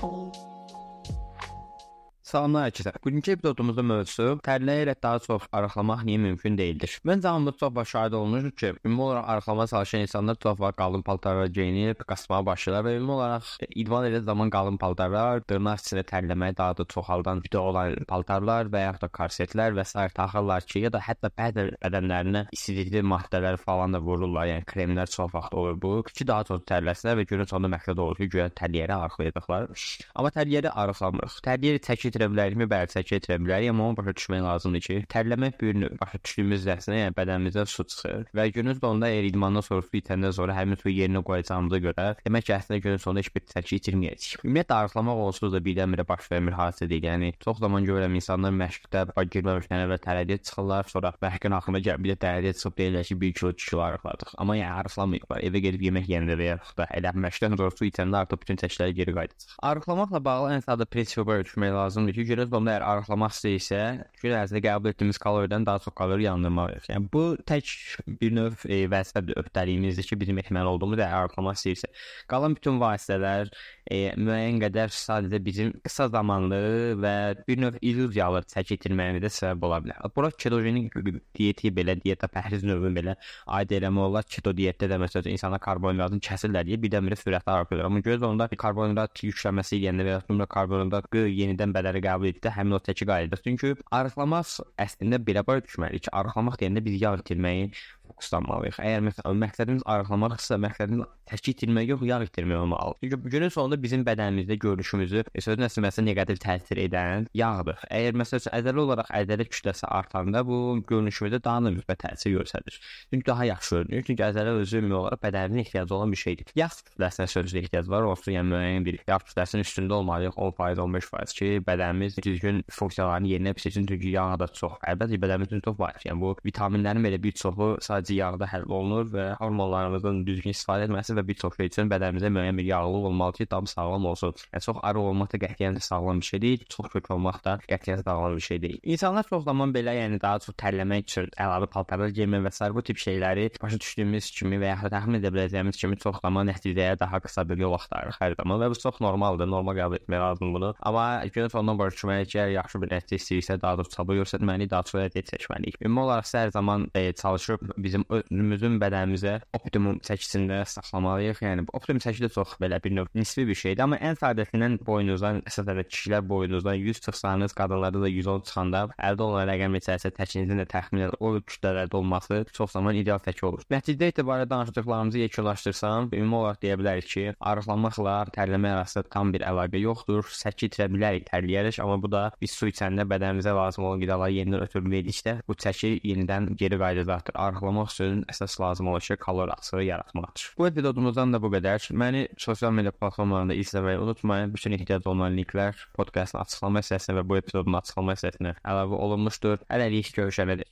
Oh. Salamlar kəsə. Bugünkü epizodumuzda mövzusu tərləyərək daha çox arıqlamaq niyə mümkün deyildir. Məncə hamımız çox vaxt şahid olmuşuq ki, ümumi olaraq arıqlama çalışan insanlar çox vaxt qalın paltarlar geyinib qaçmağa başlayırlar və ümumi olaraq idman edən zaman qalın paltarlar, dırnaq içində tərləməyə daha da çoxaldan video olan paltarlar və yaxud da korsetlər və s. taxırlar ki, ya da hətta bədən bədənlərinə istilikli maddələr falan da vururlar. Yəni kremlər çox vaxt olur bu ki, daha çox tərləsinlər və görün sonunda məqsəd olur ki, güya təryəri arıqlayacaqlar. Amma təryəri arıqlamırıq. Təryəri çəki itirə bilərikmi? Bəli, çəki itirə bilərik, amma onu başa düşmək lazımdır ki, tərləmək bir növ başa düşdüyümüz nəsə, yəni bədənimizdən su çıxır və günün sonunda əgər idmandan sonra su itəndən sonra həmin suyu yerinə qoyacağımıza görə, demək ki, əslində günün sonunda heç bir çəki itirməyəcəyik. Ümumiyyətlə arıqlamaq onsuz da birdən-birə baş vermir hadisə deyil. Yəni çox zaman görürəm insanlar məşqdə girməmişdən əvvəl tərədiyə çıxırlar, sonra məşqin axırında gəlib bir də tərədiyə çıxıb deyirlər ki, 1 kilo 2 kilo arıqladıq. Amma yəni arıqlamayıblar. Evə gedib yemək yeyəndə və yaxud da elə məşqdən sonra su itəndə artıq bütün çəkiləri geri qayıdacaq. Arıqlamaqla bağlı ən sadə prinsipə düşmək lazımdır ki, görək onda əgər arıqlamaq istəyirsə, gün ərzində qəbul etdiyimiz kaloriyadan daha çox kalori yandırmalıyıq. Yəni bu tək bir növ e, vəzifə öhdəliyimizdir ki, bizim etməli olduğumuz əgər arıqlamaq istəyirsə, qalan bütün vasitələr e, müəyyən qədər sadəcə bizim qısa zamanlı və bir növ illüziyalı çəki itirməyimizə səbəb ola bilər. Bura ketogenik diyeti belə, diyetə pəhriz növü belə aid eləmək olar. Keto diyetdə də məsələn insanlar karbonhidratını kəsirlər deyə birdən-birə sürətli artırır. Amma göz onda karbonhidrat yüklənməsi eləyəndə və ya sonra karbonhidrat yenidən bədəni qəbul etdi, həmin o çəki qayıdır. Çünki arıqlamaq əslində belə başa düşməliyik ki, arıqlamaq deyəndə biz yağ itirməyi fokuslanmalıyıq. Əgər məsələn məqsədimiz arıqlamaqsa, məqsədimiz təşkil itirmək yox, yağ itirmək olmalıdır. Çünki günün sonunda bizim bədənimizdə görünüşümüzü, e, sözün əsasında neqativ təsir edən yağdır. Əgər məsələn əzələ olaraq əzələ kütləsi artanda bu görünüşümüzdə daha da müsbət təsir göstərir. Çünki daha yaxşı görünür. Çünki əzələ özü ümumi olaraq bədənin ehtiyacı olan bir şeydir. Yağ kütləsinə sözdə ehtiyac var, olsun yəni müəyyən bir yağ kütləsinin üstündə olmalıyıq 10%, 15% ki, bədənimiz düzgün funksiyalarını yerinə yetirsin. Çünki yağ da çox, əlbəttə bədənimizin çox var. Yəni bu vitaminlərin belə bir çoxu sadəcə yağda həll olunur və hormonlarımızın düzgün istifadə etməsi və bir çox şey üçün bədənimizə müəyyən bir yağlılıq olmalı ki, tam sağlam olsun. Yəni çox arı olmaq da qətiyyən sağlam bir şey deyil, çox kök olmaq da qətiyyən sağlam bir şey deyil. İnsanlar çox zaman belə, yəni daha çox tərləmək üçün əlavə paltarlar geymək və s. bu tip şeyləri başa düşdüyümüz kimi və ya təxmin edə biləcəyimiz kimi çox zaman nəticəyə daha qısa bir yol axtarırıq hər zaman və bu çox normaldır, normal qəbul etmək lazımdır bunu. Amma günün sonunda başa düşməliyik ki, əgər yaxşı bir nəticə istəyirsə, daha çox çaba göstərməliyik, daha çox hərəkət seçməliyik. Ümumi olaraq hər zaman e, çalışıb bizim özümüzün bədənimizə optimum çəkisində saxlamalıyıq. Yəni optimum çəki də çox belə bir növ nisbi bir şeydir, amma ən sadəsindən boynunuzdan, əsasən kişilər boynunuzdan 100 çıxsanız, qadınlarda da 110 çıxanda əldə olunan rəqəm içərisində təkinizin də təxminən o kütlələrdə olması çox zaman ideal təki olur. Nəticə etibarilə danışdıqlarımızı yekunlaşdırsam, ümumi olaraq deyə bilərik ki, arıqlamaqla tərləmə arasında tam bir əlaqə yoxdur. Səki itirə bilərik, tərləyərik, amma bu da biz su içəndə bədənimizə lazım olan qidaları yenidən ötürmədikdə bu çəki yenidən geri qayıdacaqdır. Arıqlamaq üçün əsas lazım olan şey kalori açığı yaratmaqdır. Bu epizodumuzdan da bu qədər. Məni sosial media platformalarında izləməyi unutmayın. Bütün ehtiyac olunan linklər podkastın açıqlama hissəsinə və bu epizodun açıqlama hissəsinə əlavə olunmuşdur. Hələlik görüşənədək.